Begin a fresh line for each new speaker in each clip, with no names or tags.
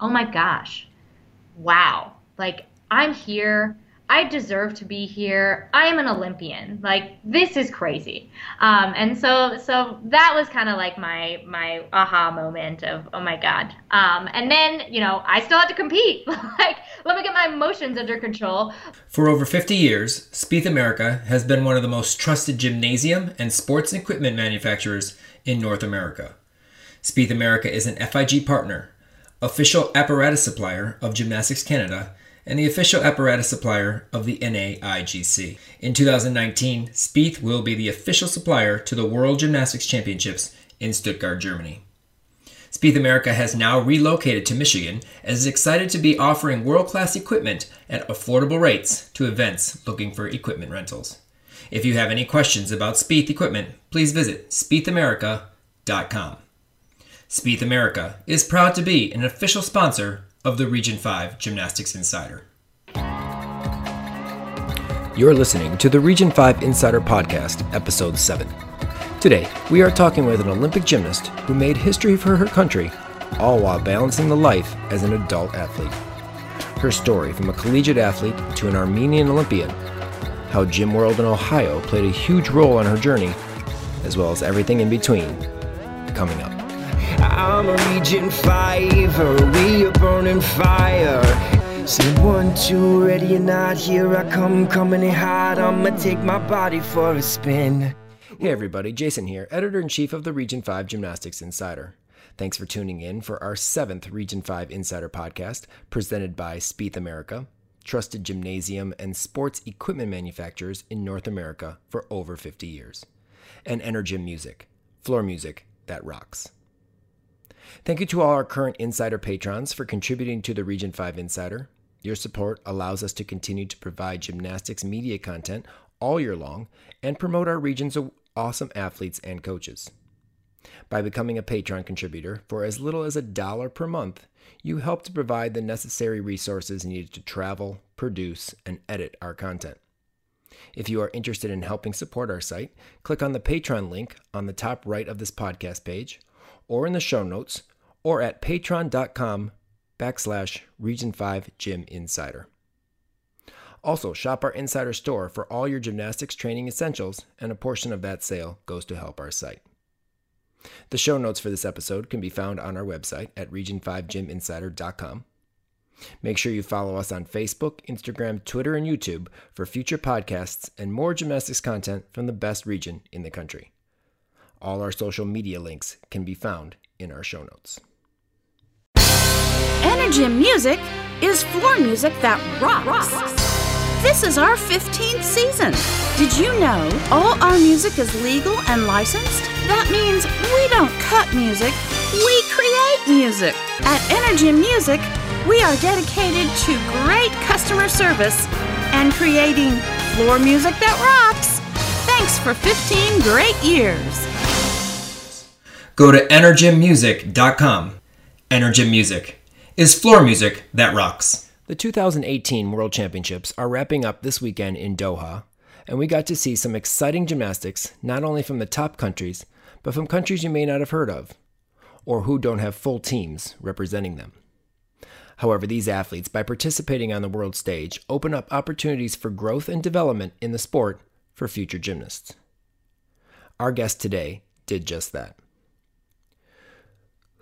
oh my gosh, wow, like I'm here. I deserve to be here. I am an Olympian. Like this is crazy. Um, and so so that was kind of like my my aha moment of oh my god. Um, and then you know I still had to compete. like let me get my emotions under control.
For over 50 years, Spieth America has been one of the most trusted gymnasium and sports equipment manufacturers in North America. Spieth America is an FIG partner, official apparatus supplier of Gymnastics Canada and the official apparatus supplier of the NAIGC. In 2019, Spieth will be the official supplier to the World Gymnastics Championships in Stuttgart, Germany. Spieth America has now relocated to Michigan and is excited to be offering world class equipment at affordable rates to events looking for equipment rentals. If you have any questions about Spieth equipment, please visit spiethamerica.com. Spieth America is proud to be an official sponsor of the Region 5 Gymnastics Insider. You're listening to the Region 5 Insider Podcast, Episode 7. Today, we are talking with an Olympic gymnast who made history for her country, all while balancing the life as an adult athlete. Her story from a collegiate athlete to an Armenian Olympian, how Gym World in Ohio played a huge role on her journey, as well as everything in between, coming up. I'm a Region 5, we are burning fire. Say one, two, ready or not, here I come, coming in hot. I'ma take my body for a spin. Hey everybody, Jason here, editor in chief of the Region 5 Gymnastics Insider. Thanks for tuning in for our seventh Region 5 Insider podcast, presented by Spieth America, trusted gymnasium and sports equipment manufacturers in North America for over 50 years, and Energym Music, floor music that rocks. Thank you to all our current Insider patrons for contributing to the Region 5 Insider. Your support allows us to continue to provide gymnastics media content all year long and promote our region's awesome athletes and coaches. By becoming a Patreon contributor for as little as a dollar per month, you help to provide the necessary resources needed to travel, produce, and edit our content. If you are interested in helping support our site, click on the Patreon link on the top right of this podcast page or in the show notes or at patreon.com backslash region 5 gym insider. Also, shop our insider store for all your gymnastics training essentials, and a portion of that sale goes to help our site. The show notes for this episode can be found on our website at region5gyminsider.com. Make sure you follow us on Facebook, Instagram, Twitter, and YouTube for future podcasts and more gymnastics content from the best region in the country. All our social media links can be found in our show notes.
Energym Music is floor music that rocks. This is our 15th season. Did you know all our music is legal and licensed? That means we don't cut music, we create music. At Energym Music, we are dedicated to great customer service and creating floor music that rocks. Thanks for 15 great years.
Go to energymmusic.com. Energym Music is floor music that rocks. The 2018 World Championships are wrapping up this weekend in Doha, and we got to see some exciting gymnastics not only from the top countries, but from countries you may not have heard of, or who don't have full teams representing them. However, these athletes, by participating on the world stage, open up opportunities for growth and development in the sport for future gymnasts. Our guest today did just that.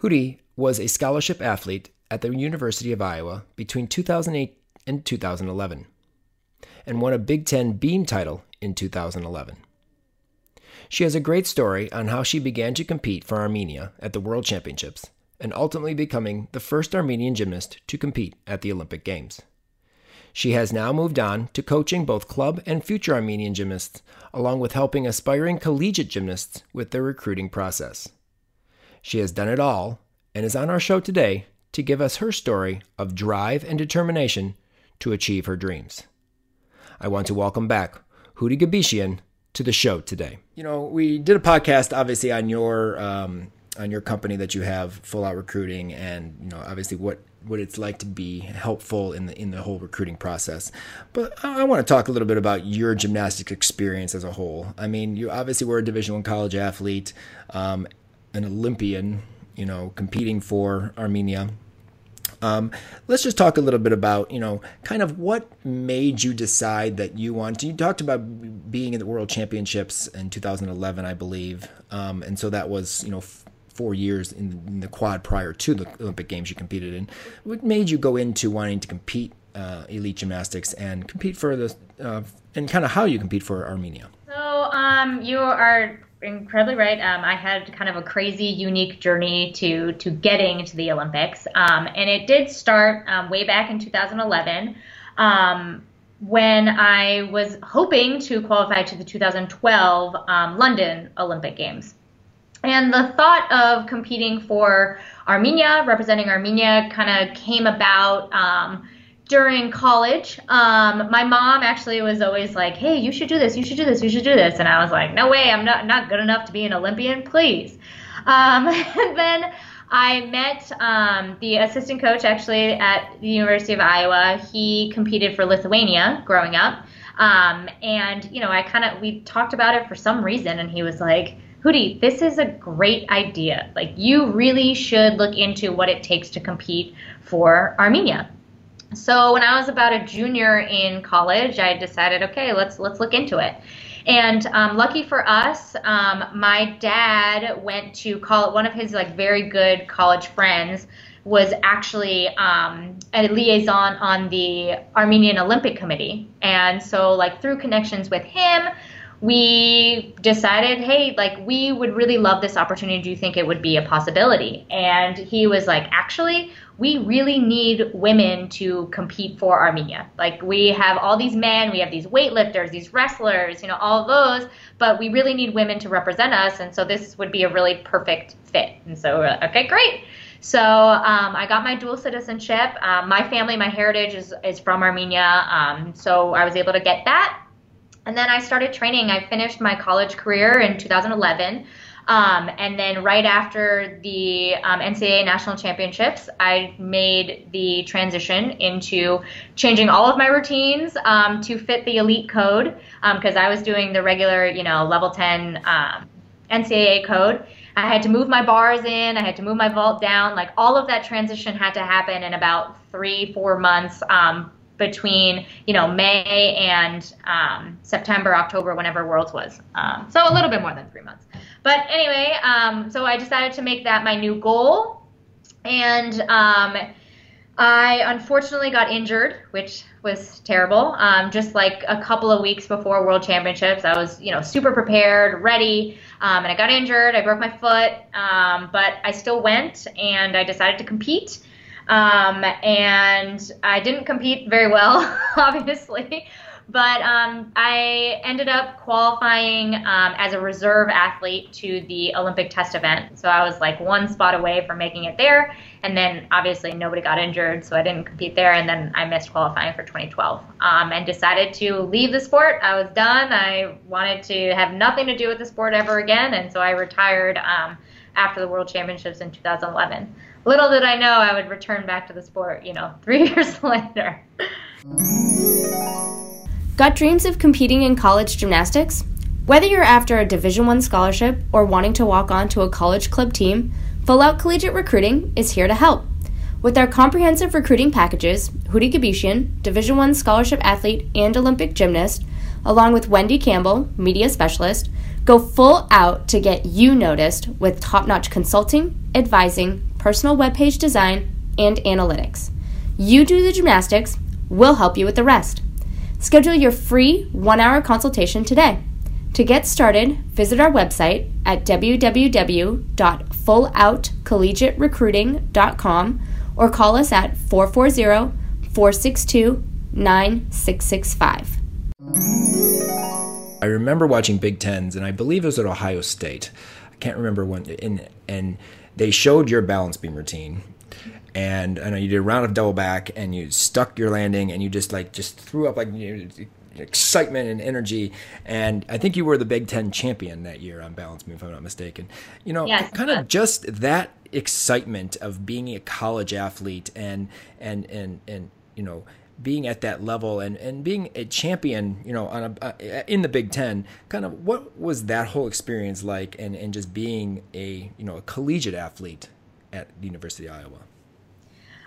Houry was a scholarship athlete at the University of Iowa between 2008 and 2011 and won a Big Ten Beam title in 2011. She has a great story on how she began to compete for Armenia at the World Championships and ultimately becoming the first Armenian gymnast to compete at the Olympic Games. She has now moved on to coaching both club and future Armenian gymnasts, along with helping aspiring collegiate gymnasts with their recruiting process. She has done it all and is on our show today to give us her story of drive and determination to achieve her dreams. I want to welcome back Houry Gebeshian to the show today. You know, we did a podcast obviously on your um, on your company that you have, Full Out Recruiting, and you know, obviously what what it's like to be helpful in the in the whole recruiting process. But I, I want to talk a little bit about your gymnastics experience as a whole. I mean, you obviously were a Division One college athlete. Um, an Olympian, you know, competing for Armenia. Um, let's just talk a little bit about, you know, kind of what made you decide that you want. To. You talked about being in the World Championships in 2011, I believe, um, and so that was, you know, f- four years in, in, the quad prior to the Olympic Games you competed in. What made you go into wanting to compete uh, elite gymnastics and compete for the uh, and kind of how you compete for Armenia?
So um, you are incredibly right. Um, I had kind of a crazy, unique journey to to getting to the Olympics, um, and it did start um, way back in 2011 um, when I was hoping to qualify to the 2012 um, London Olympic Games. And the thought of competing for Armenia, representing Armenia, kind of came about um, during college, um, my mom actually was always like, "Hey, you should do this. You should do this. You should do this." And I was like, "No way. I'm not not good enough to be an Olympian. Please." Um, and then I met um, the assistant coach actually at the University of Iowa. He competed for Lithuania growing up, um, and you know, I kind of we talked about it for some reason, and he was like. Houry, this is a great idea. Like, you really should look into what it takes to compete for Armenia. So when I was about a junior in college, I decided, okay, let's let's look into it. And um, lucky for us, um, my dad went to call one of his like very good college friends was actually um, a liaison on the Armenian Olympic Committee, and so like through connections with him, we decided, hey, like we would really love this opportunity. Do you think it would be a possibility? And he was like, actually, we really need women to compete for Armenia. Like we have all these men, we have these weightlifters, these wrestlers, you know, all those, but we really need women to represent us. And so this would be a really perfect fit. And so, okay, great. So um, I got my dual citizenship. Um, my family, my heritage is, is from Armenia. Um, so I was able to get that. And then I started training. I finished my college career in 2011. Um, and then right after the um, NCAA national championships, I made the transition into changing all of my routines um, to fit the elite code because um, I was doing the regular, you know, level 10 um, NCAA code. I had to move my bars in, I had to move my vault down. Like all of that transition had to happen in about three, four months um, between you know May and um, September, October, whenever Worlds was. Um, so a little bit more than three months. But anyway, um, so I decided to make that my new goal, and um, I unfortunately got injured, which was terrible. Um, just like a couple of weeks before World Championships, I was you know super prepared, ready, um, and I got injured. I broke my foot, but I still went, and I decided to compete. Um, and I didn't compete very well, obviously, but um, I ended up qualifying um, as a reserve athlete to the Olympic test event. So I was like one spot away from making it there. And then obviously nobody got injured, so I didn't compete there. And then I missed qualifying for 2012 um, and decided to leave the sport. I was done. I wanted to have nothing to do with the sport ever again. And so I retired um, after the World Championships in 2011 little did I know I would return back to the sport, you know, three years later.
Got dreams of competing in college gymnastics? Whether you're after a Division 1 scholarship or wanting to walk on to a college club team, Full Out Collegiate Recruiting is here to help. With our comprehensive recruiting packages, Houry Gebeshian, Division 1 scholarship athlete and Olympic gymnast, along with Wendy Campbell, media specialist, go full out to get you noticed with top-notch consulting, advising, personal webpage design, and analytics. You do the gymnastics, we'll help you with the rest. Schedule your free one hour consultation today. To get started, visit our website at www.fulloutcollegiaterecruiting.com or call us at 440 462 9665.
I remember watching Big Tens, and I believe it was at Ohio State. I can't remember when. And, and they showed your balance beam routine and I know you did a round of double back and you stuck your landing and you just like just threw up like you know, excitement and energy and I think you were the Big Ten champion that year on balance beam if I'm not mistaken. You know, yes. kind of just that excitement of being a college athlete and and and and you know being at that level and, and being a champion, you know, on a, uh, in the Big Ten, kind of what was that whole experience like, and, and just being a you know a collegiate athlete at the University of Iowa?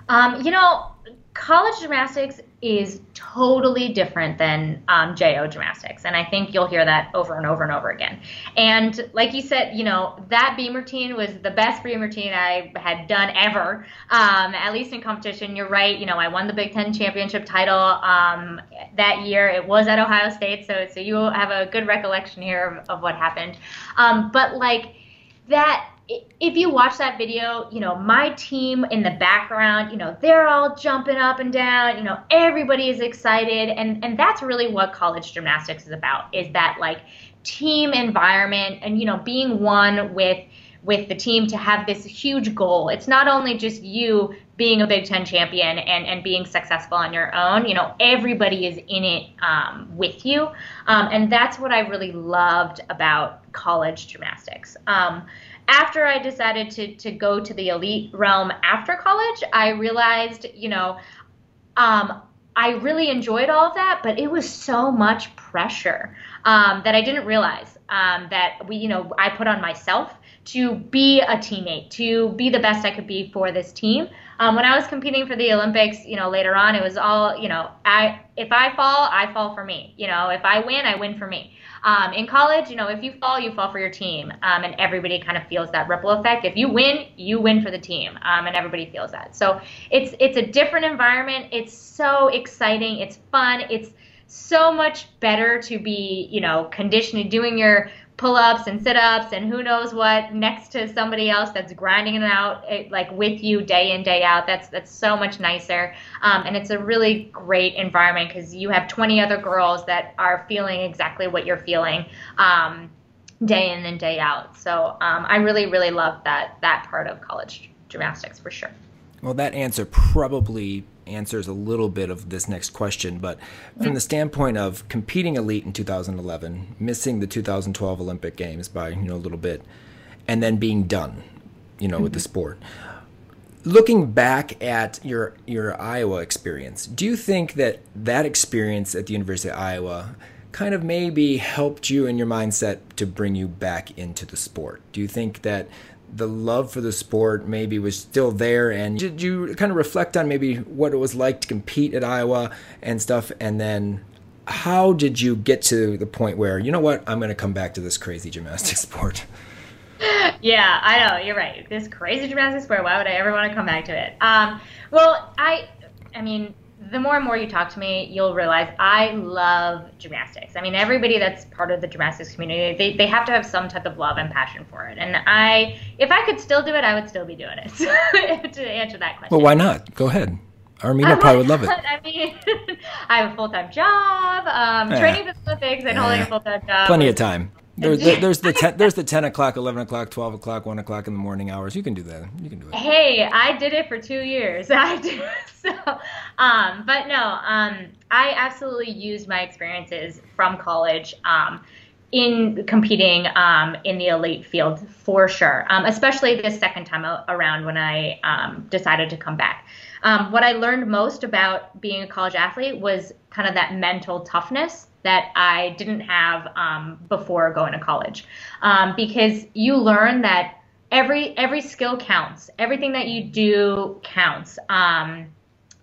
Um, you know, college gymnastics is totally different than um, JO gymnastics. And I think you'll hear that over and over and over again. And like you said, you know, that beam routine was the best beam routine I had done ever, um, at least in competition. You're right. You know, I won the Big Ten championship title um, that year. It was at Ohio State. So, so you have a good recollection here of, of what happened. Um, but like that if you watch that video, you know, my team in the background, you know, they're all jumping up and down, you know, everybody is excited and and that's really what college gymnastics is about is that like team environment and you know, being one with with the team to have this huge goal. It's not only just you being a Big Ten champion and, and being successful on your own. You know, everybody is in it um, with you. Um, and that's what I really loved about college gymnastics. Um, after I decided to to go to the elite realm after college, I realized, you know, um, I really enjoyed all of that, but it was so much pressure um, that I didn't realize um, that we, you know, I put on myself to be a teammate, to be the best I could be for this team. Um, when I was competing for the Olympics, you know, later on, it was all, you know, I if I fall, I fall for me. You know, if I win, I win for me. Um, in college, you know, if you fall, you fall for your team, um, and everybody kind of feels that ripple effect. If you win, you win for the team, um, and everybody feels that. So it's it's a different environment. It's so exciting. It's fun. It's so much better to be, you know, conditioning, doing your pull-ups and sit-ups and who knows what next to somebody else that's grinding it out eh, like with you day in day out. That's that's so much nicer. Um, and it's a really great environment because you have 20 other girls that are feeling exactly what you're feeling um, day in and day out. So um, i really really love that that part of college gymnastics for sure.
Well that answer probably answers a little bit of this next question, but from the standpoint of competing elite in 2011, missing the 2012 Olympic Games by you know a little bit, and then being done, you know, mm-hmm. with the mm-hmm. sport. Looking back at your your Iowa experience, do you think that that experience at the University of Iowa kind of maybe helped you in your mindset to bring you back into the sport? Do you think that the love for the sport maybe was still there and did you kind of reflect on maybe what it was like to compete at Iowa and stuff? And then how did you get to the point where you know what I'm going to come back to this crazy gymnastics sport?
Yeah I know you're right. This crazy gymnastics sport why would I ever want to come back to it? Um, well I I mean the more and more you talk to me, you'll realize I love gymnastics. I mean, everybody that's part of the gymnastics community, they, they have to have some type of love and passion for it. And I, if I could still do it, I would still be doing it. to answer that question.
Well, why not? Go ahead. Armenia probably would love it.
I mean, I have a full time job, um, eh. training for the Olympics, and eh. holding a full time job.
Plenty of time. There, there, there's the ten, there's the ten o'clock, eleven o'clock, twelve o'clock, one o'clock in the morning hours. You can do that. You can do it.
Hey, I did it for two years. I did so. Um, but no, um, I absolutely used my experiences from college. Um, in competing um, in the elite field for sure, um, especially this second time around when I um, decided to come back. Um, what I learned most about being a college athlete was kind of that mental toughness that I didn't have um, before going to college, um, because you learn that every every skill counts. Everything that you do counts, um,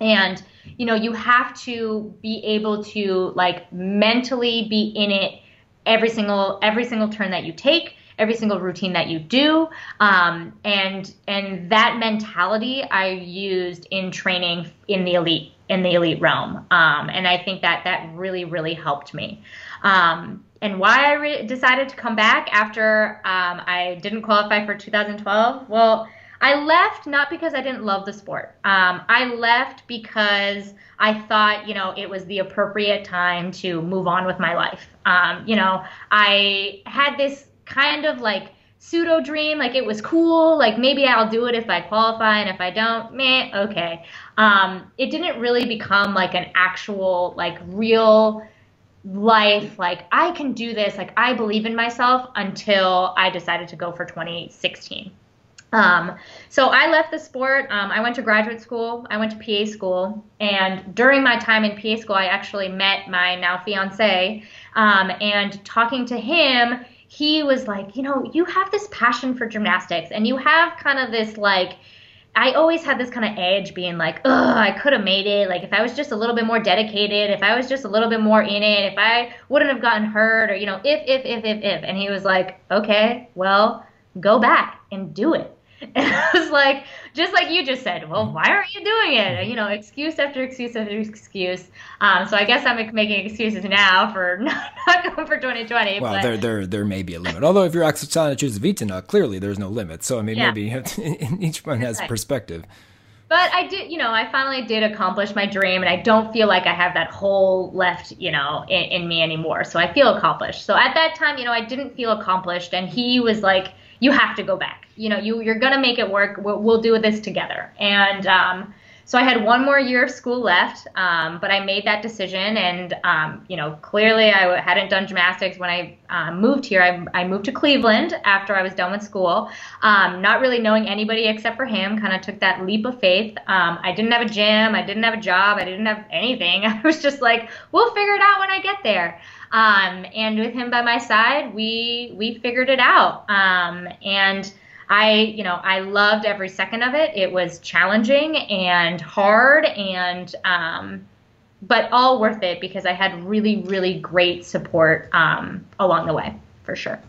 and you know you have to be able to like mentally be in it every single every single turn that you take every single routine that you do um, and and that mentality i used in training in the elite in the elite realm. Um, and I think that that really, really helped me. Um, and why I re- decided to come back after um, I didn't qualify for 2012? Well, I left not because I didn't love the sport. Um, I left because I thought, you know, it was the appropriate time to move on with my life. Um, you know, I had this kind of like pseudo dream, like it was cool, like maybe I'll do it if I qualify, and if I don't, meh, okay. Um, it didn't really become like an actual, like real life, like I can do this, like I believe in myself until I decided to go for 2016. Um, so I left the sport. Um, I went to graduate school. I went to PA school, and during my time in PA school, I actually met my now fiance. Um, and talking to him, he was like, you know, you have this passion for gymnastics, and you have kind of this like I always had this kind of edge being like, ugh, I could have made it. Like if I was just a little bit more dedicated, if I was just a little bit more in it, if I wouldn't have gotten hurt or, you know, if, if, if, if, if. And he was like, okay, well, go back and do it. And I was like, just like you just said, well, why aren't you doing it? You know, excuse after excuse after excuse. Um, so I guess I'm making excuses now for not, not going for 2020.
Well,
but,
there, there, there may be a limit. Although if you're Oksana Chusovitina, clearly there's no limit. So I mean,
Yeah.
maybe each one has
Right.
perspective.
but I did, you know, I finally did accomplish my dream, and I don't feel like I have that hole left, you know, in, in me anymore. So I feel accomplished. So at that time, you know, I didn't feel accomplished, and he was like, "You have to go back. You know, you you're gonna make it work. We'll, we'll do this together." And um, so I had one more year of school left, um, but I made that decision, and um, you know, clearly I hadn't done gymnastics when I um, moved here. I, I moved to Cleveland after I was done with school, um, not really knowing anybody except for him. Kind of took that leap of faith. Um, I didn't have a gym, I didn't have a job, I didn't have anything. I was just like, we'll figure it out when I get there. Um, and with him by my side, we we figured it out. Um, and I, you know, I loved every second of it. It was challenging and hard and um, but all worth it because I had really, really great support um, along the way, for sure.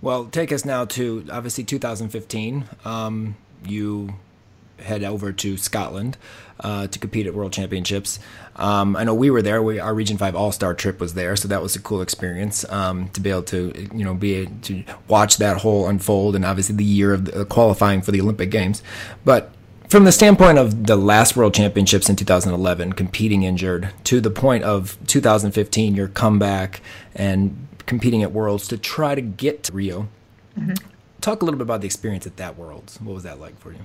Well, take us now to obviously 2015. Um, you head over to Scotland uh, to compete at World Championships. Um, I know we were there. We, our Region Five All Star trip was there, so that was a cool experience um, to be able to you know be able to watch that whole unfold, and obviously the year of the, qualifying for the Olympic Games. But from the standpoint of the last World Championships in 2011, competing injured, to the point of 2015, your comeback and competing at Worlds to try to get to Rio. Talk a little bit about the experience at that Worlds. What was that like for you?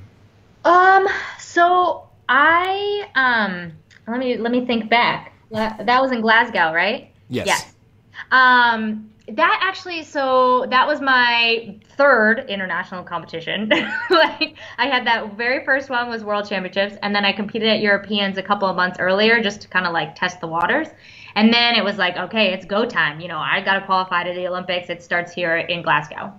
Um, so I um let me let me think back. That was in Glasgow, right?
Yes.
Yes. Um, that actually, so that was my third international competition. like I had that very first one was World Championships, and then I competed at Europeans a couple of months earlier just to kind of like test the waters. And then it was like, okay, it's go time. You know, I got to qualify to the Olympics. It starts here in Glasgow.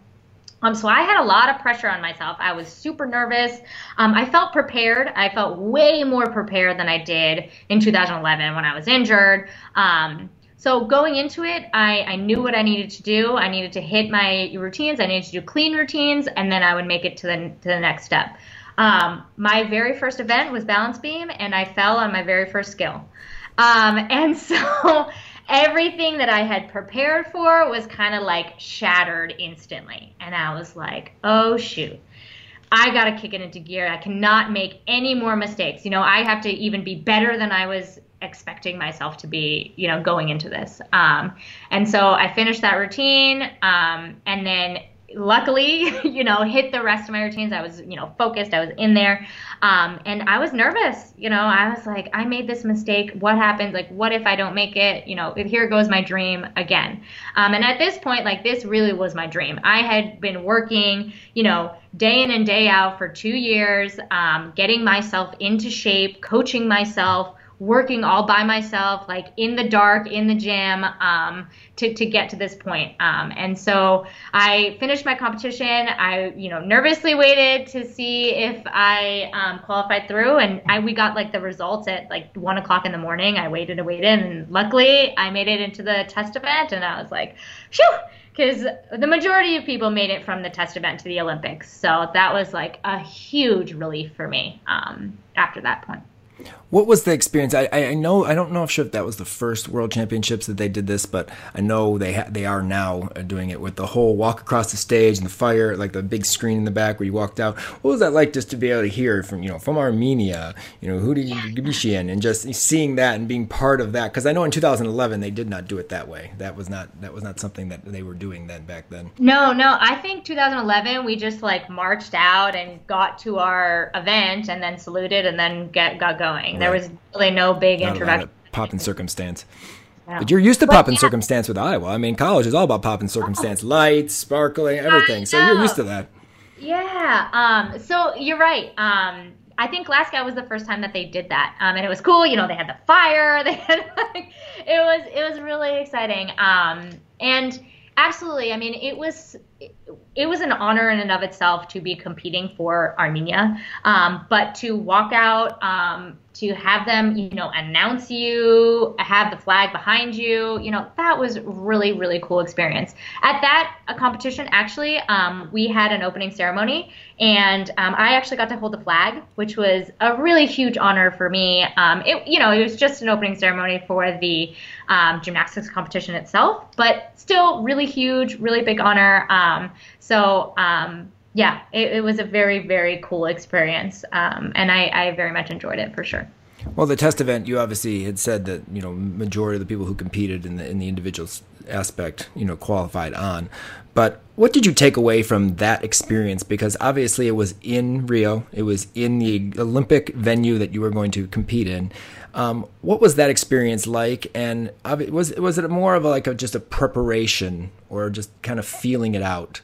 Um, so I had a lot of pressure on myself. I was super nervous. Um, I felt prepared. I felt way more prepared than I did in 2011 when I was injured. Um, so going into it, I, I knew what I needed to do. I needed to hit my routines. I needed to do clean routines, and then I would make it to the to the next step. Um, my very first event was balance beam, and I fell on my very first skill. Um, and so everything that I had prepared for was kind of like shattered instantly. And I was like, oh shoot. I got to kick it into gear. I cannot make any more mistakes. You know, I have to even be better than I was expecting myself to be, you know, going into this. Um, and so I finished that routine. Um, and then luckily, you know, hit the rest of my routines. I was, you know, focused. I was in there. Um, and I was nervous. You know, I was like, I made this mistake. What happens? Like, what if I don't make it? You know, here goes my dream again. Um, and at this point, like, this really was my dream. I had been working, you know, day in and day out for two years, um, getting myself into shape, coaching myself, working all by myself, like in the dark, in the gym, um, to, to get to this point. Um, and so I finished my competition. I, you know, nervously waited to see if I um, qualified through, and I, we got like the results at like one o'clock in the morning. I waited and waited, and luckily I made it into the test event, and I was like, phew because the majority of people made it from the test event to the Olympics. So that was like a huge relief for me um, after that point.
What was the experience? I, I know I don't know if sure that was the first World Championships that they did this, but I know they ha- they are now uh, doing it with the whole walk across the stage and the fire, like the big screen in the back where you walked out. What was that like, just to be able to hear from you know from Armenia, you know Houry Gebeshian, and just seeing that and being part of that? Because I know in 2011 they did not do it that way. That was not that was not something that they were doing then back then.
No, no. I think 2011 we just like marched out and got to our event and then saluted and then get got going. There
Right.
was really no big
Not
introduction.
of pop and circumstance. But you're used to
But
pop and
yeah.
circumstance with Iowa. I mean, college is all about pop and circumstance, lights, sparkling, everything. So you're used to that.
Yeah. Um, so you're right. Um, I think Glasgow was the first time that they did that, um, and it was cool. You know, they had the fire. They had like, it was it was really exciting. Um, and absolutely, I mean, it was it was an honor in and of itself to be competing for Armenia. Um, but to walk out, um, to have them, you know, announce you, have the flag behind you, you know, that was really, really cool experience. At that a competition, actually, um, we had an opening ceremony, and um, I actually got to hold the flag, which was a really huge honor for me. Um, it, you know, it was just an opening ceremony for the um, gymnastics competition itself, but still really huge, really big honor. Um, so um, yeah, it, it, was a very, very cool experience, um, and I, I very much enjoyed it for sure.
Well, the test event, you obviously had said that you know majority of the people who competed in the in the individual aspect, you know, qualified on. But what did you take away from that experience? Because obviously it was in Rio, it was in the Olympic venue that you were going to compete in. Um, what was that experience like? And was it was it more of a, like a, just a preparation, or just kind of feeling it out?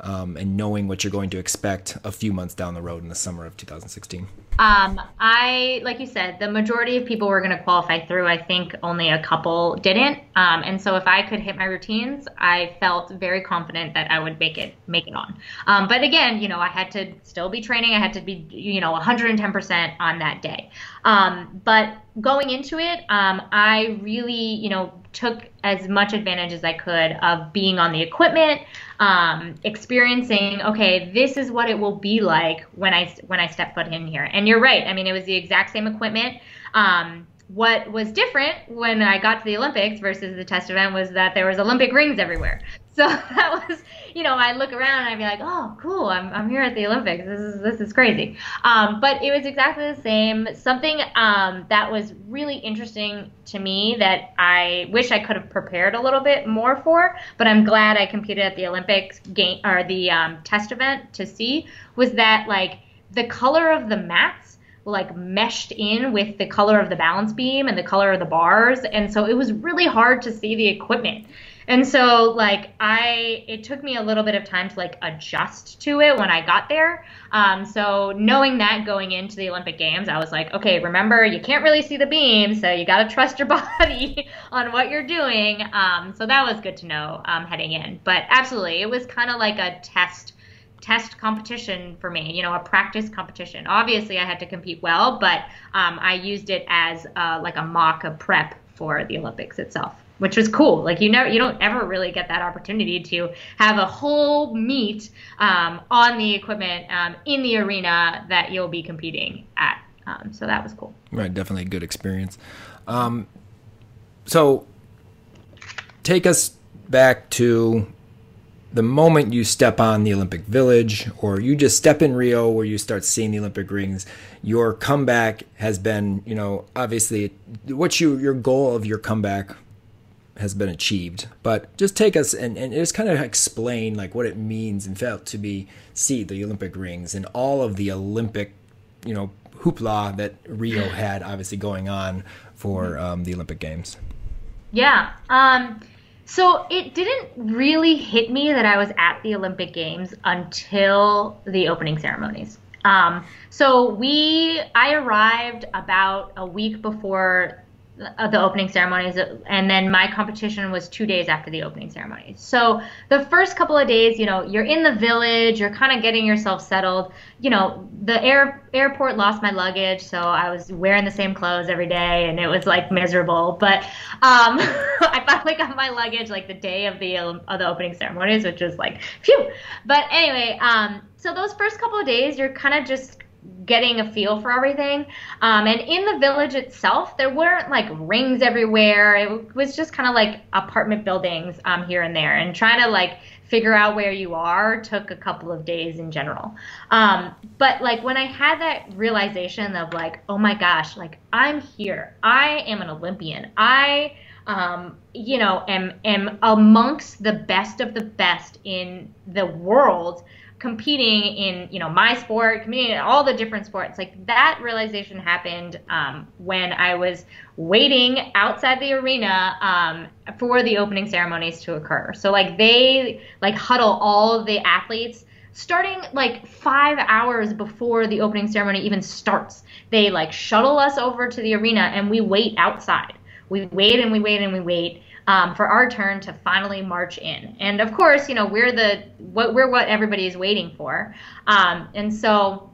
Um, and knowing what you're going to expect a few months down the road in the summer of 2016?
Um, I, like you said, the majority of people were going to qualify through. I think only a couple didn't. Um, and so if I could hit my routines, I felt very confident that I would make it, make it on. Um, but again, you know, I had to still be training. I had to be, you know, 110% on that day. Um, but going into it, um, I really, you know, took as much advantage as I could of being on the equipment, um, experiencing. Okay, this is what it will be like when I when I step foot in here. And you're right. I mean, it was the exact same equipment. Um, what was different when I got to the Olympics versus the test event was that there was Olympic rings everywhere. So that was, you know, I look around and I'd be like, oh, cool, I'm, I'm here at the Olympics. This is this is crazy. Um, but it was exactly the same. Something um, that was really interesting to me that I wish I could have prepared a little bit more for, but I'm glad I competed at the Olympics game or the um, test event to see was that like the color of the mats like meshed in with the color of the balance beam and the color of the bars and so it was really hard to see the equipment and so like I it took me a little bit of time to like adjust to it when I got there. Um, so knowing that going into the Olympic Games, I was like, okay, remember you can't really see the beam, so you got to trust your body on what you're doing. Um, so that was good to know um, heading in. But absolutely, it was kind of like a test test competition for me, you know, a practice competition. Obviously, I had to compete well, but um, I used it as uh, like a mock, a prep for the Olympics itself which was cool. Like you never, you don't ever really get that opportunity to have a whole meet um, on the equipment um, in the arena that you'll be competing at. Um, so that was cool.
Right, definitely a good experience. Um, so take us back to the moment you step on the Olympic Village, or you just step in Rio, where you start seeing the Olympic rings. Your comeback has been, you know, obviously, what's you your goal of your comeback has been achieved. But just take us and, and just kind of explain like what it means and felt to be see the Olympic rings and all of the Olympic, you know, hoopla that Rio had obviously going on for um, the Olympic Games.
Yeah. Um, so it didn't really hit me that I was at the Olympic Games until the opening ceremonies. Um, so we, I arrived about a week before the opening ceremonies, and then my competition was two days after the opening ceremonies. So the first couple of days, you know, you're in the village, you're kind of getting yourself settled. You know, the air airport lost my luggage, so I was wearing the same clothes every day, and it was like miserable. But um, I finally got my luggage like the day of the of the opening ceremonies, which was like phew. But anyway, um, so those first couple of days, you're kind of just getting a feel for everything. Um, and in the village itself, there weren't like rings everywhere. It was just kind of like apartment buildings um, here and there. And trying to like figure out where you are took a couple of days in general. Um, but like when I had that realization of like, oh my gosh, like I'm here. I am an Olympian. I um, you know, am am amongst the best of the best in the world competing in you know my sport competing in all the different sports. Like that realization happened um, when i was waiting outside the arena um, for the opening ceremonies to occur. So like they like huddle all the athletes starting like five hours before the opening ceremony even starts. They like shuttle us over to the arena and we wait outside. We wait and we wait and we wait um, for our turn to finally march in. And of course, you know, we're the what we're what everybody is waiting for. Um, and so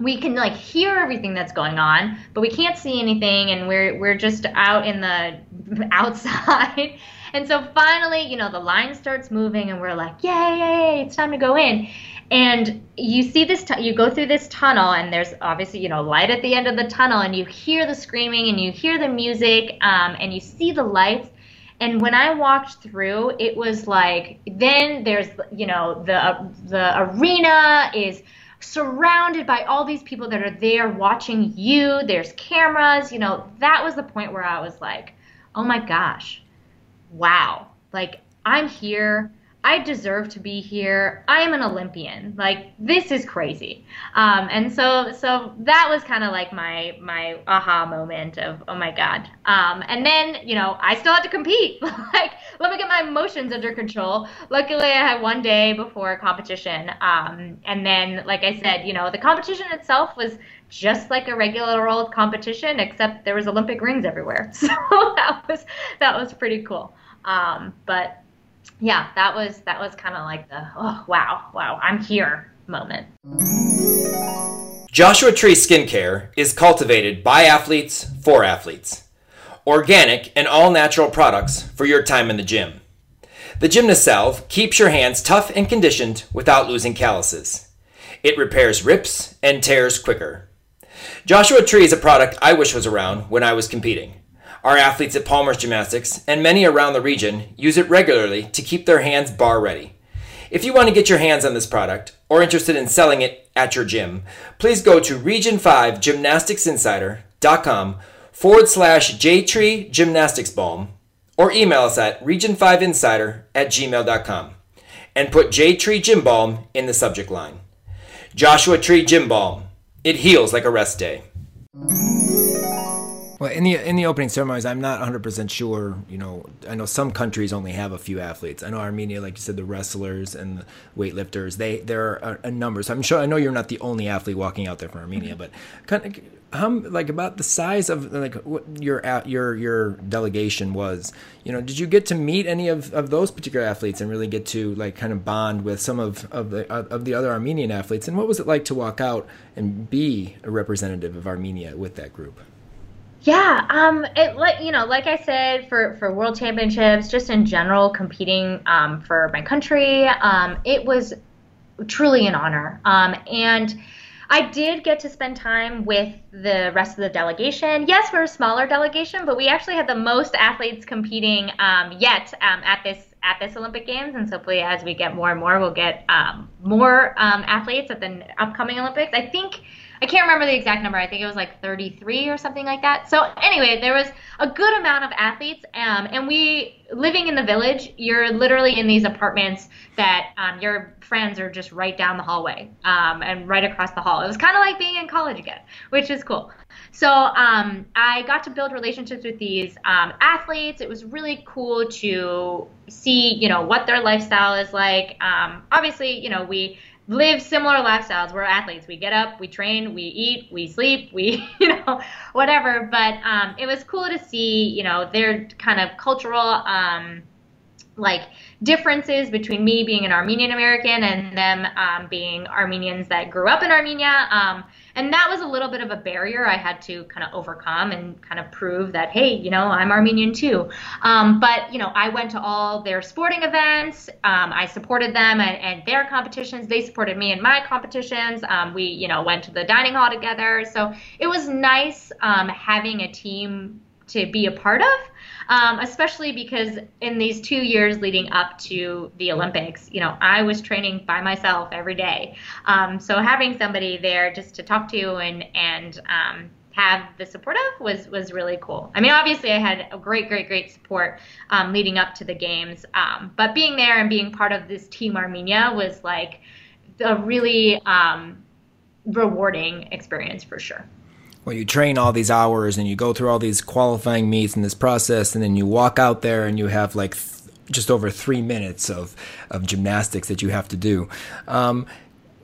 we can like hear everything that's going on, but we can't see anything, and we're we're just out in the outside. and so finally, you know, the line starts moving, and we're like, yay, yay, it's time to go in. And you see this, t- you go through this tunnel, and there's obviously, you know, light at the end of the tunnel, and you hear the screaming, and you hear the music, um, and you see the lights. And when I walked through, it was like then there's you know the uh, the arena is surrounded by all these people that are there watching you. There's cameras, you know. That was the point where I was like, "Oh my gosh. Wow. Like I'm here. I deserve to be here. I am an Olympian. Like this is crazy. Um, and so so that was kind of like my my aha moment of oh my god. Um, and then you know I still had to compete. like let me get my emotions under control. Luckily I had one day before competition. Um, and then like I said, you know the competition itself was just like a regular old competition, except there was Olympic rings everywhere. So that was that was pretty cool. Um, but yeah, that was that was kind of like the oh wow wow I'm here moment.
Joshua Tree Skincare is cultivated by athletes for athletes. Organic and all natural products for your time in the gym. The Gymnast Salve keeps your hands tough and conditioned without losing calluses. It repairs rips and tears quicker. Joshua Tree is a product I wish was around when I was competing. Our athletes at Palmer's Gymnastics and many around the region use it regularly to keep their hands bar ready. If you want to get your hands on this product or interested in selling it at your gym, please go to region5gymnasticsinsider.com forward slash jtree gymnastics balm or email us at region5insider at gmail.com and put J-Tree Gym Balm in the subject line. Joshua Tree Gym Balm. It heals like a rest day. Well, in the in the opening ceremonies, I'm not 100 percent sure. You know, I know some countries only have a few athletes. I know Armenia, like you said, the wrestlers and the weightlifters. They there are a, a number. So I'm sure I know you're not the only athlete walking out there for Armenia, mm-hmm. but kind of how like about the size of like what your your your delegation was. You know, did you get to meet any of, of those particular athletes and really get to like kind of bond with some of of the of the other Armenian athletes? And what was it like to walk out and be a representative of Armenia with that group?
Yeah, um, it like you know, like I said, for for world championships, just in general, competing um, for my country, um, it was truly an honor. Um, and I did get to spend time with the rest of the delegation. Yes, we're a smaller delegation, but we actually had the most athletes competing um, yet um, at this at this Olympic Games, and hopefully, as we get more and more, we'll get um, more um, athletes at the upcoming Olympics. I think I can't remember the exact number. I think it was like 33 or something like that. So anyway, there was a good amount of athletes, um, and we living in the village. You're literally in these apartments that um, your friends are just right down the hallway um, and right across the hall. It was kind of like being in college again, which is cool. So um, I got to build relationships with these um, athletes. It was really cool to see, you know, what their lifestyle is like. Um, obviously, you know, we live similar lifestyles. We're athletes. We get up, we train, we eat, we sleep, we, you know, whatever. But um, it was cool to see, you know, their kind of cultural, um, like differences between me being an Armenian American and them um, being Armenians that grew up in Armenia. Um, and that was a little bit of a barrier I had to kind of overcome and kind of prove that, hey, you know, I'm Armenian too. Um, but, you know, I went to all their sporting events. Um, I supported them and, and, their competitions. They supported me in my competitions. Um, we, you know, went to the dining hall together. So it was nice um, having a team to be a part of um, especially because in these two years leading up to the Olympics, you know, I was training by myself every day. Um, so having somebody there just to talk to and and um, have the support of was was really cool. I mean, obviously, I had a great, great, great support um, leading up to the games, um, but being there and being part of this team Armenia was like a really um, rewarding experience for sure
well, you train all these hours and you go through all these qualifying meets and this process, and then you walk out there and you have like th- just over three minutes of, of gymnastics that you have to do. Um,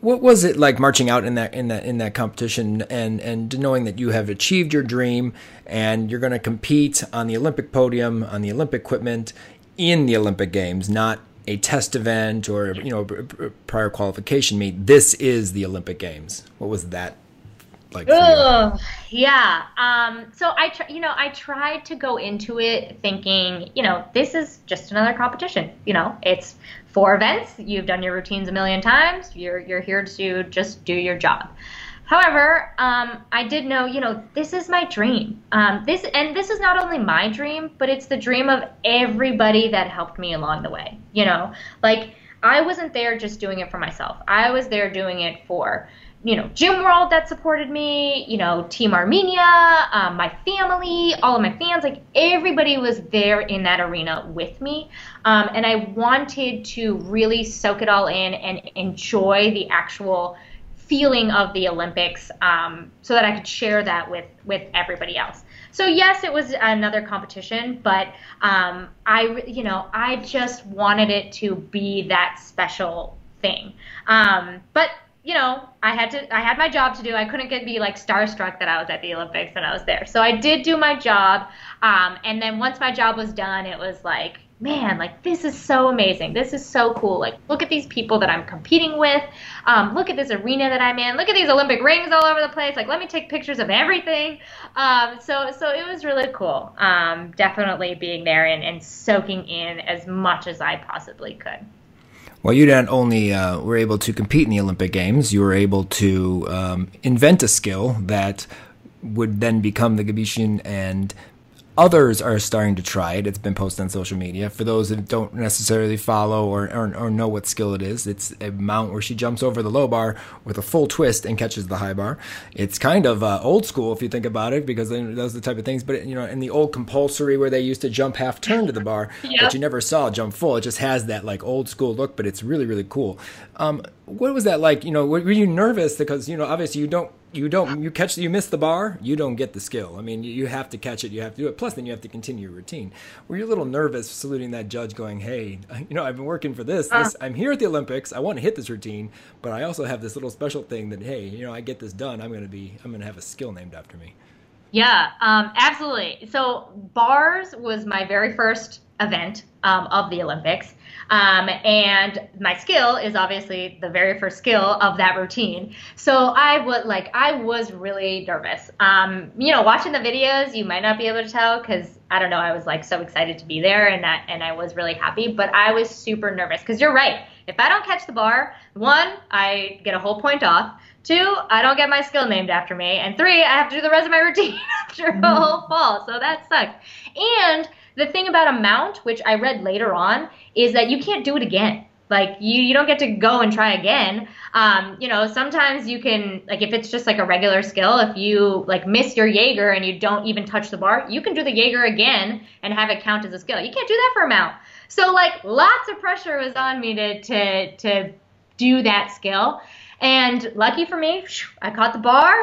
what was it like marching out in that in that in that competition and and knowing that you have achieved your dream and you're going to compete on the Olympic podium on the Olympic equipment in the Olympic Games, not a test event or you know prior qualification meet. This is the Olympic Games. What was that like?
Ugh, yeah. Um, so I, tr- you know, I tried to go into it thinking, you know, this is just another competition. You know, it's four events. You've done your routines a million times. You're you're here to just do your job. However, um, I did know, you know, this is my dream. Um, this and this is not only my dream, but it's the dream of everybody that helped me along the way. You know, like I wasn't there just doing it for myself. I was there doing it for, you know, Gym World that supported me, you know, Team Armenia, um, my family, all of my fans, like everybody was there in that arena with me. Um, and I wanted to really soak it all in and enjoy the actual feeling of the Olympics um, so that I could share that with with everybody else. So yes, it was another competition, but um, I you know I just wanted it to be that special thing. Um, but you know I had to I had my job to do. I couldn't get be like starstruck that I was at the Olympics and I was there. So I did do my job, um, and then once my job was done, it was like man, like this is so amazing. This is so cool. Like, look at these people that I'm competing with. Um, look at this arena that I'm in. Look at these Olympic rings all over the place. Like, let me take pictures of everything. Um, so, so it was really cool. Um, definitely being there and, and soaking in as much as I possibly could.
Well, you not only uh, were able to compete in the Olympic Games, you were able to um, invent a skill that would then become the Gebeshian and Others are starting to try it. It's been posted on social media. For those that don't necessarily follow or, or, or, know what skill it is, it's a mount where she jumps over the low bar with a full twist and catches the high bar. It's kind of uh, old school if you think about it, because those are the type of things. But you know, in the old compulsory where they used to jump half turn to the bar, yep. but you never saw jump full. It just has that like old school look, but it's really really cool. Um, what was that like? You know, were you nervous? Because you know obviously you don't you don't you catch you miss the bar you don't get the skill. I mean you, you have to catch it you have to do it. Plus then you have to continue your routine. Were you a little nervous saluting that judge going hey you know i've been working for this, this i'm here at the olympics i want to hit this routine but i also have this little special thing that hey you know i get this done i'm going to be i'm going to have a skill named after me.
Yeah um, absolutely. So bars was my very first event um, of the olympics um, and my skill is obviously the very first skill of that routine. So I would like, I was really nervous. Um, you know, watching the videos, you might not be able to tell because I don't know, I was like so excited to be there and that, and I was really happy, but I was super nervous because you're right. If I don't catch the bar, one, I get a whole point off. Two, I don't get my skill named after me. And three, I have to do the rest of my routine after a mm-hmm. whole fall. So that sucked. And the thing about a mount, which I read later on, is that you can't do it again. Like you, you don't get to go and try again. Um, you know, sometimes you can like if it's just like a regular skill, if you like miss your Jaeger and you don't even touch the bar, you can do the Jaeger again and have it count as a skill. You can't do that for a mount. So like lots of pressure was on me to to to do that skill. And lucky for me, I caught the bar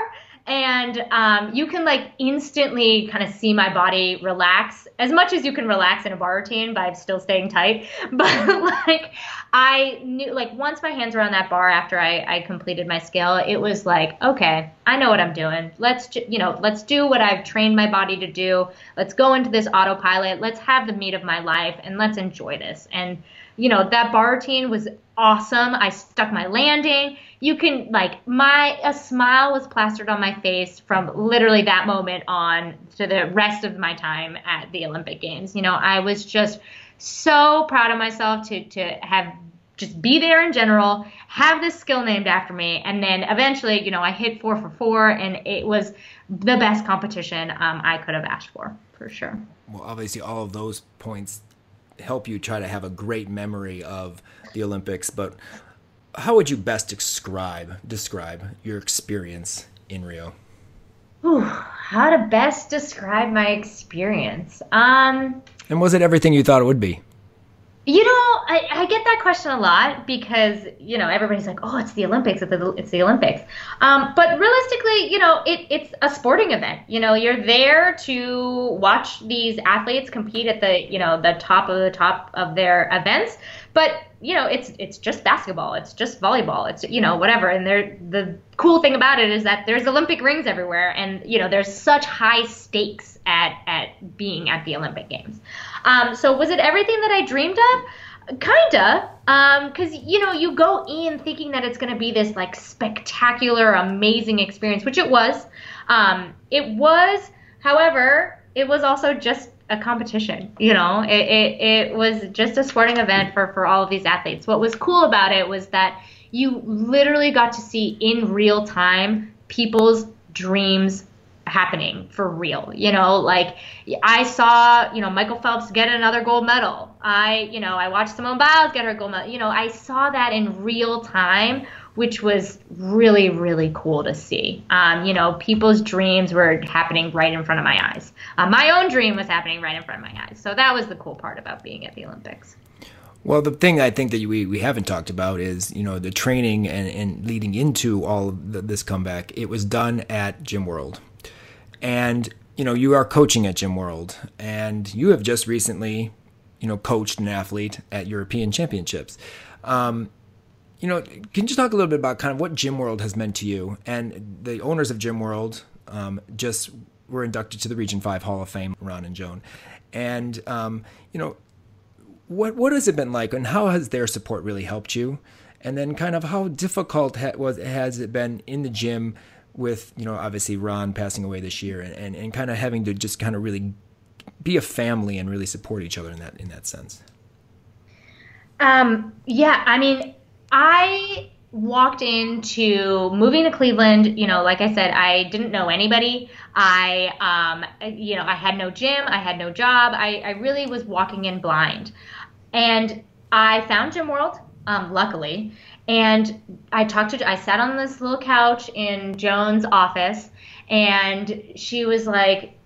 and um, you can like instantly kind of see my body relax as much as you can relax in a bar routine by still staying tight. But like i knew like once my hands were on that bar after i, I completed my skill it was like okay i know what i'm doing. Let's you know let's do what i've trained my body to do. Let's go into this autopilot. Let's have the meet of my life and let's enjoy this. And you know that bar routine was awesome. I stuck my landing you can like my a smile was plastered on my face from literally that moment on to the rest of my time at the Olympic Games. You know, I was just so proud of myself to to have just be there in general, have this skill named after me, and then eventually, you know, I hit four for four, and it was the best competition um, I could have asked for, for sure.
Well, obviously, all of those points help you try to have a great memory of the Olympics, but how would you best describe describe your experience in Rio?
Ooh, how to best describe my experience? Um,
and was it everything you thought it would be?
You know, I, I, get that question a lot because you know everybody's like, "Oh, it's the Olympics! It's the, it's the Olympics." Um, but realistically, you know, it, it's a sporting event. You know, you're there to watch these athletes compete at the you know the top of the top of their events. But you know it's it's just basketball it's just volleyball it's you know whatever. And there the cool thing about it is that there's olympic rings everywhere and you know there's such high stakes at at being at the olympic games. Um, so was it everything that i dreamed of? Kinda because um, you know you go in thinking that it's going to be this like spectacular amazing experience which it was. Um, it was however it was also just a competition. You know, it, it, it was just a sporting event for, for all of these athletes. What was cool about it was that you literally got to see in real time people's dreams happening for real. You know, like I saw, you know, Michael Phelps get another gold medal. I, you know, I watched Simone Biles get her gold medal. You know, I saw that in real time which was really, really cool to see. Um, you know, people's dreams were happening right in front of my eyes. Uh, my own dream was happening right in front of my eyes. So that was the cool part about being at the Olympics.
Well, the thing I think that we, we haven't talked about is, you know, the training and, and leading into all the, this comeback. It was done at Gym World. And, you know, you are coaching at Gym World. And you have just recently, you know, coached an athlete at European Championships. Um, you know, can you talk a little bit about kind of what Gym World has meant to you? And the owners of Gym World um, just were inducted to the Region Five Hall of Fame, Ron and Joan. And um, you know, what what has it been like, and how has their support really helped you? And then, kind of, how difficult ha- was has it been in the gym with you know, obviously Ron passing away this year, and, and, and kind of having to just kind of really be a family and really support each other in that in that sense.
Um, yeah, I mean, I walked into moving to Cleveland, you know, like I said, I didn't know anybody. I, um, you know, I had no gym, I had no job. I, I really was walking in blind. And I found Gym World, um, luckily. And I talked to, I sat on this little couch in Joan's office, and she was like,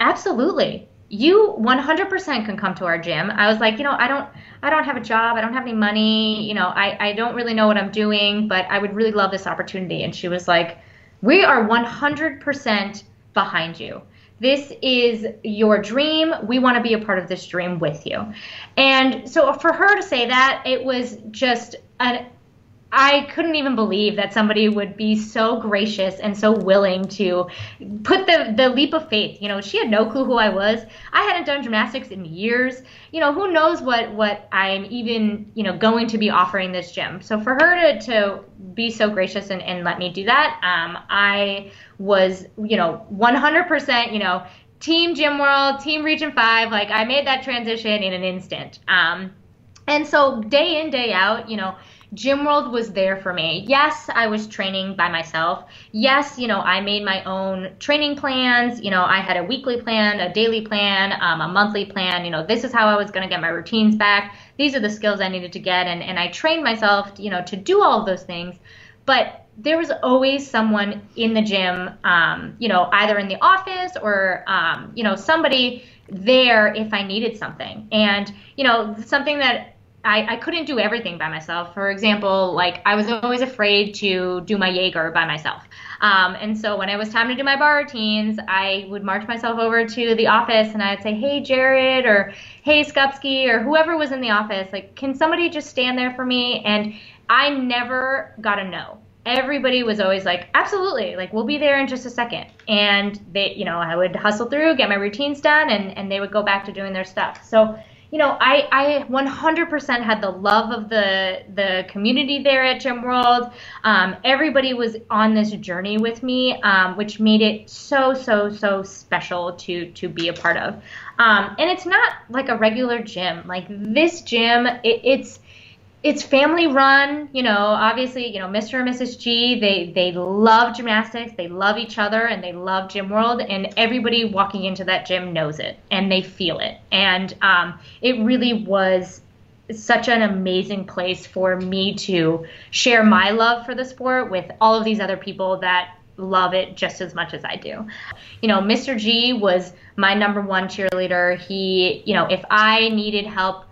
absolutely. You 100% can come to our gym. I was like, you know, I don't, I don't have a job, I don't have any money, you know, I, I don't really know what I'm doing, but I would really love this opportunity. And she was like, We are 100% behind you. This is your dream. We want to be a part of this dream with you. And so for her to say that, it was just an I couldn't even believe that somebody would be so gracious and so willing to put the the leap of faith. You know, she had no clue who I was. I hadn't done gymnastics in years. You know, who knows what what I'm even you know going to be offering this gym. So for her to to be so gracious and, and let me do that, um, I was you know 100% you know team Gym World, team Region Five. Like I made that transition in an instant. Um, and so day in day out, you know Gym World was there for me. Yes, I was training by myself. Yes, you know, I made my own training plans. You know, I had a weekly plan, a daily plan, um, a monthly plan. You know, this is how I was going to get my routines back. These are the skills I needed to get. And, and I trained myself, you know, to do all of those things. But there was always someone in the gym, um, you know, either in the office or, um, you know, somebody there if I needed something. And, you know, something that I, I couldn't do everything by myself. For example, like I was always afraid to do my Jaeger by myself. Um, and so when it was time to do my bar routines, I would march myself over to the office and I'd say, hey, Jared, or hey, Skupski, or whoever was in the office, like, can somebody just stand there for me? And I never got a no. Everybody was always like, absolutely, like, we'll be there in just a second. And they, you know, I would hustle through, get my routines done, and, and they would go back to doing their stuff. So, you know, I, I 100% had the love of the the community there at Gym World. Um, everybody was on this journey with me, um, which made it so so so special to to be a part of. Um, and it's not like a regular gym. Like this gym, it, it's it's family run, you know, obviously, you know, Mr. and Mrs. G, they they love gymnastics, they love each other and they love Gym World and everybody walking into that gym knows it and they feel it. And um, it really was such an amazing place for me to share my love for the sport with all of these other people that love it just as much as I do. You know, Mr. G was my number one cheerleader. He, you know, if I needed help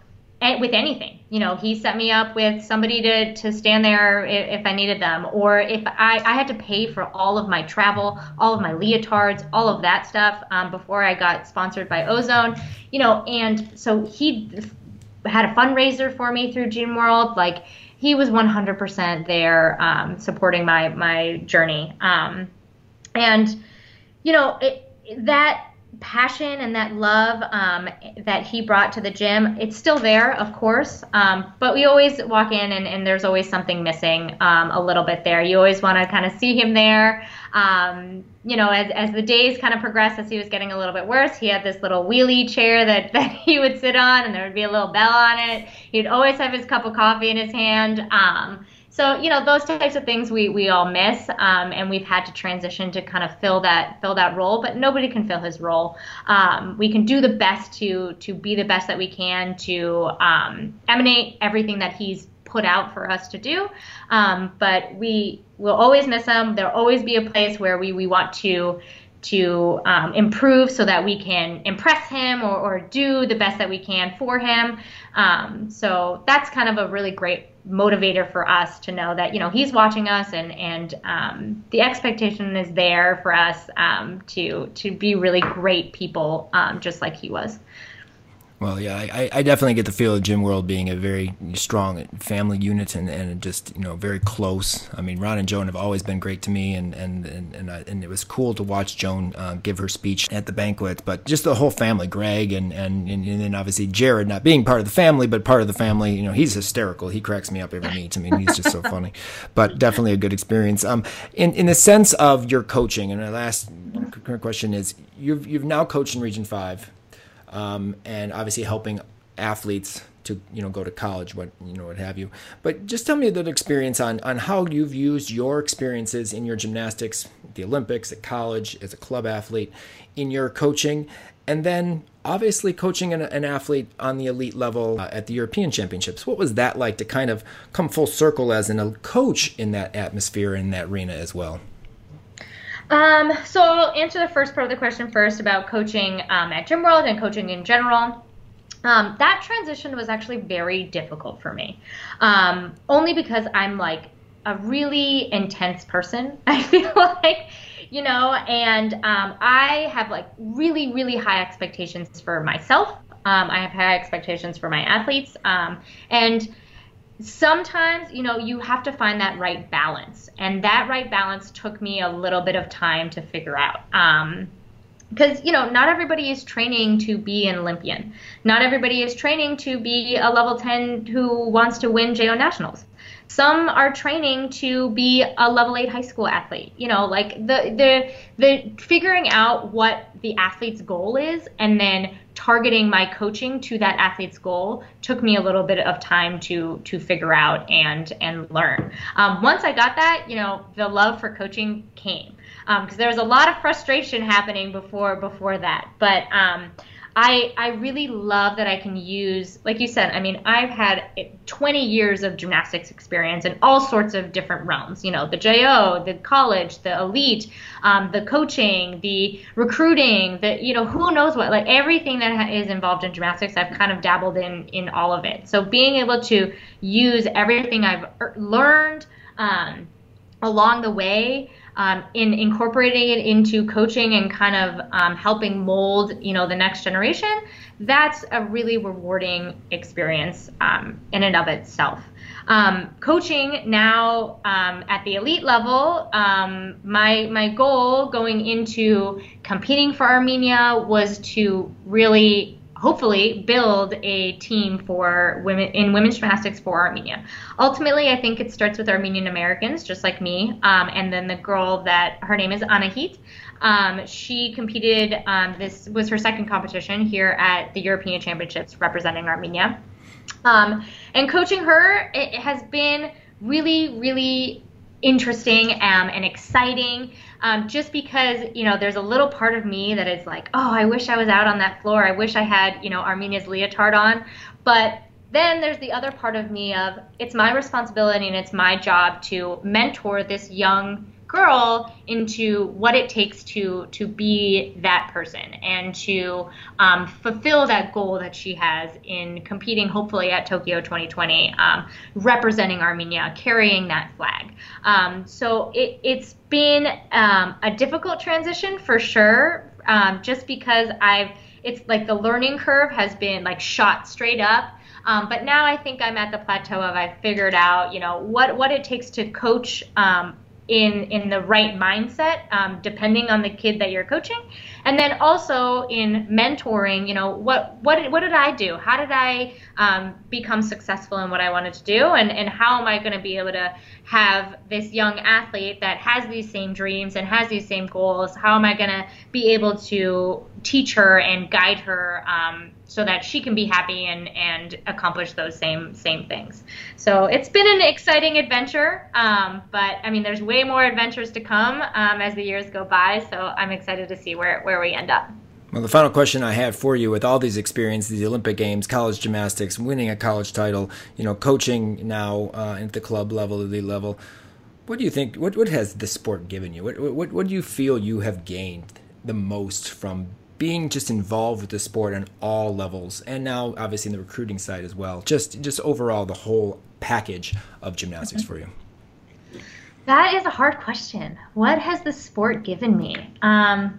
with anything. You know, he set me up with somebody to, to stand there if, if I needed them, or if I, I had to pay for all of my travel, all of my leotards, all of that stuff um, before I got sponsored by Ozone. You know, and so he had a fundraiser for me through Gym World. Like he was 100% there um, supporting my my journey. Um, and you know it, that passion and that love um, that he brought to the gym, it's still there, of course. Um, but we always walk in and, and there's always something missing um, a little bit there. You always want to kind of see him there. Um, you know, as, as the days kind of progressed, as he was getting a little bit worse, he had this little wheelie chair that, that he would sit on and there would be a little bell on it. He'd always have his cup of coffee in his hand. So you know those types of things we, we all miss um, and we've had to transition to kind of fill that fill that role but nobody can fill his role. Um, we can do the best to to be the best that we can to um, emanate everything that he's put out for us to do. Um, but we will always miss him. There'll always be a place where we, we want to to um, improve so that we can impress him or, or, do the best that we can for him. Um, so that's kind of a really great motivator for us to know that you know he's watching us and and um, the expectation is there for us um, to to be really great people um, just like he was.
Well, yeah, I, I definitely get the feel of Gym World being a very strong family unit and, and just you know very close. I mean, Ron and Joan have always been great to me, and and and and, I, and it was cool to watch Joan uh, give her speech at the banquet. But just the whole family, Greg and, and and and then obviously Jared not being part of the family, but part of the family. You know, he's hysterical. He cracks me up every meet. I mean, he's just so funny. But definitely a good experience. Um, in in the sense of your coaching, and my last question is, you've you've now coached in Region Five um, and obviously helping athletes to you know go to college what you know what have you. But just tell me a little experience on on how you've used your experiences in your gymnastics the olympics at college as a club athlete in your coaching and then obviously coaching an, an athlete on the elite level uh, at the european championships. What was that like to kind of come full circle as an, a coach in that atmosphere in that arena as well
um, so I'll answer the first part of the question first about coaching um, at Gym World and coaching in general. Um, that transition was actually very difficult for me, um, only because I'm like a really intense person. I feel like, you know, and um, I have like really, really high expectations for myself. Um, I have high expectations for my athletes, and sometimes you know you have to find that right balance. And that right balance took me a little bit of time to figure out. Um, because you know not everybody is training to be an olympian. Not everybody is training to be a level 10 who wants to win jo nationals. Some are training to be a level 8 high school athlete. You know like the the the figuring out what the athlete's goal is and then targeting my coaching to that athlete's goal took me a little bit of time to to figure out and and learn. Um, once I got that, you know, the love for coaching came because um, there was a lot of frustration happening before before that, but. Um, I, I really love that I can use, like you said, I mean, I've had 20 years of gymnastics experience in all sorts of different realms. You know, the JO, the college, the elite, um, the coaching, the recruiting, the, you know, who knows what, like everything that is involved in gymnastics, I've kind of dabbled in, in all of it. So being able to use everything I've er, learned um, along the way um, in incorporating it into coaching and kind of um, helping mold, you know, the next generation, that's a really rewarding experience um, in and of itself. Um, coaching now um, at the elite level, um, my my goal going into competing for Armenia was to really hopefully build a team for women in women's gymnastics for Armenia. Ultimately, I think it starts with Armenian Americans, just like me, um, and then the girl that her name is Anahit. Um, she competed. Um, this was her second competition here at the European Championships, representing Armenia. Um, and coaching her, it has been really, really interesting um, and exciting um, just because you know there's a little part of me that is like oh i wish i was out on that floor. I wish i had you know armenia's leotard on. But then there's the other part of me of it's my responsibility and it's my job to mentor this young girl into what it takes to to be that person and to um, fulfill that goal that she has in competing hopefully at Tokyo 2020 um, representing Armenia carrying that flag. Um, so it, it's been um, a difficult transition for sure um, just because I've it's like the learning curve has been like shot straight up. Um, but now I think I'm at the plateau of I've figured out, you know, what what it takes to coach um, in in the right mindset, um, depending on the kid that you're coaching, and then also in mentoring. You know, what what what did I do? How did I um, become successful in what I wanted to do, and and how am I going to be able to have this young athlete that has these same dreams and has these same goals? How am I going to be able to teach her and guide her um, so that she can be happy and and accomplish those same same things. So it's been an exciting adventure, um, but I mean, there's way more adventures to come um, as the years go by. So I'm excited to see where where we end up.
Well, the final question I have for you with all these experiences, the Olympic Games, college gymnastics, winning a college title, you know, coaching now uh, at the club level, elite level, what do you think? What, what has the sport given you? What, what, what do you feel you have gained the most from being just involved with the sport on all levels and now obviously in the recruiting side as well just just overall the whole package of gymnastics mm-hmm. for you
that is a hard question what has the sport given me um,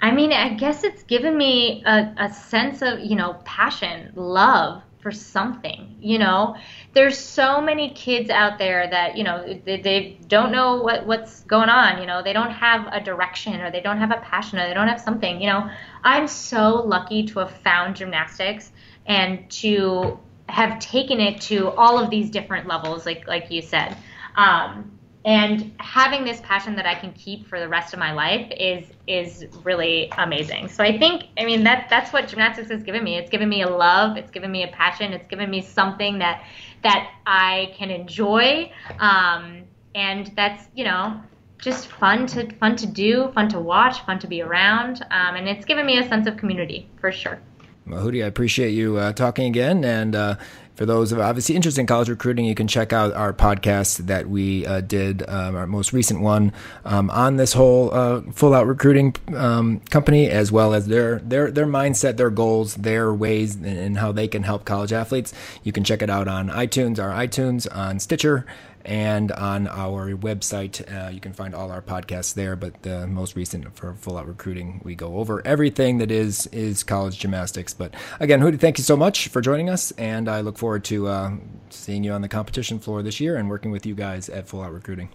i mean i guess it's given me a, a sense of you know passion love for something you know? There's so many kids out there that you know they, they, don't know what what's going on you know? They don't have a direction or they don't have a passion or they don't have something you know? I'm so lucky to have found gymnastics and to have taken it to all of these different levels like like you said. Um, and having this passion that I can keep for the rest of my life is is really amazing. So I think I mean that that's what gymnastics has given me. It's given me a love, it's given me a passion, it's given me something that that I can enjoy, um, and that's you know just fun to fun to do, fun to watch, fun to be around, um, and it's given me a sense of community for sure.
Well, Houry, I appreciate you uh, talking again, and uh, for those of obviously interested in college recruiting, you can check out our podcast that we uh, did, um, our most recent one, um, on this whole uh, full out recruiting um, company, as well as their their their mindset, their goals, their ways, and, and how they can help college athletes. You can check it out on iTunes, our iTunes, on Stitcher, and on our website. Uh, you can find all our podcasts there. But the most recent for Full Out Recruiting, we go over everything that is is college gymnastics. But again, Houry, thank you so much for joining us, and I look forward to uh, seeing you on the competition floor this year and working with you guys at Full Out Recruiting.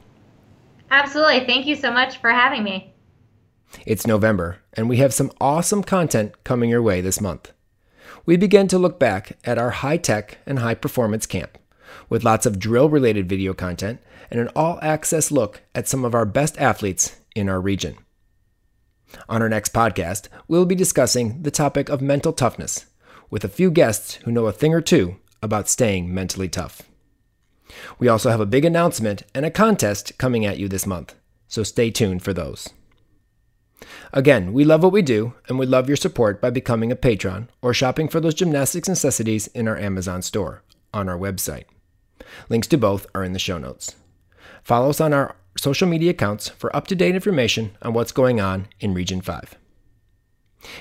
Absolutely, thank you so much for having me.
It's November, and we have some awesome content coming your way this month. We begin to look back at our high tech and high performance camp with lots of drill related video content and an all access look at some of our best athletes in our region. On our next podcast, we'll be discussing the topic of mental toughness with a few guests who know a thing or two about staying mentally tough. We also have a big announcement and a contest coming at you this month, so stay tuned for those. Again, we love what we do and would love your support by becoming a patron or shopping for those gymnastics necessities in our Amazon store on our website. Links to both are in the show notes. Follow us on our social media accounts for up to date information on what's going on in Region 5.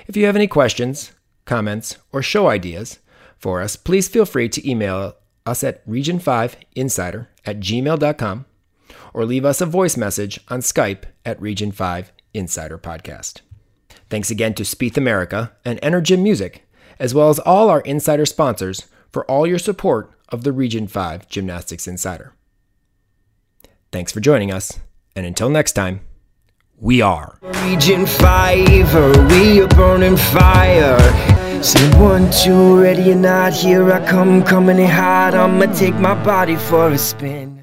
If you have any questions, comments, or show ideas for us, please feel free to email us at region5insider at gmail.com or leave us a voice message on Skype at Region 5 Insider Podcast. Thanks again to Spieth America and Energym Music, as well as all our insider sponsors for all your support of the Region 5 Gymnastics Insider. Thanks for joining us, and until next time, we are Region 5, we are burning fire. Say one, two, ready or not, here I come, coming in hot. I'ma take my body for a spin.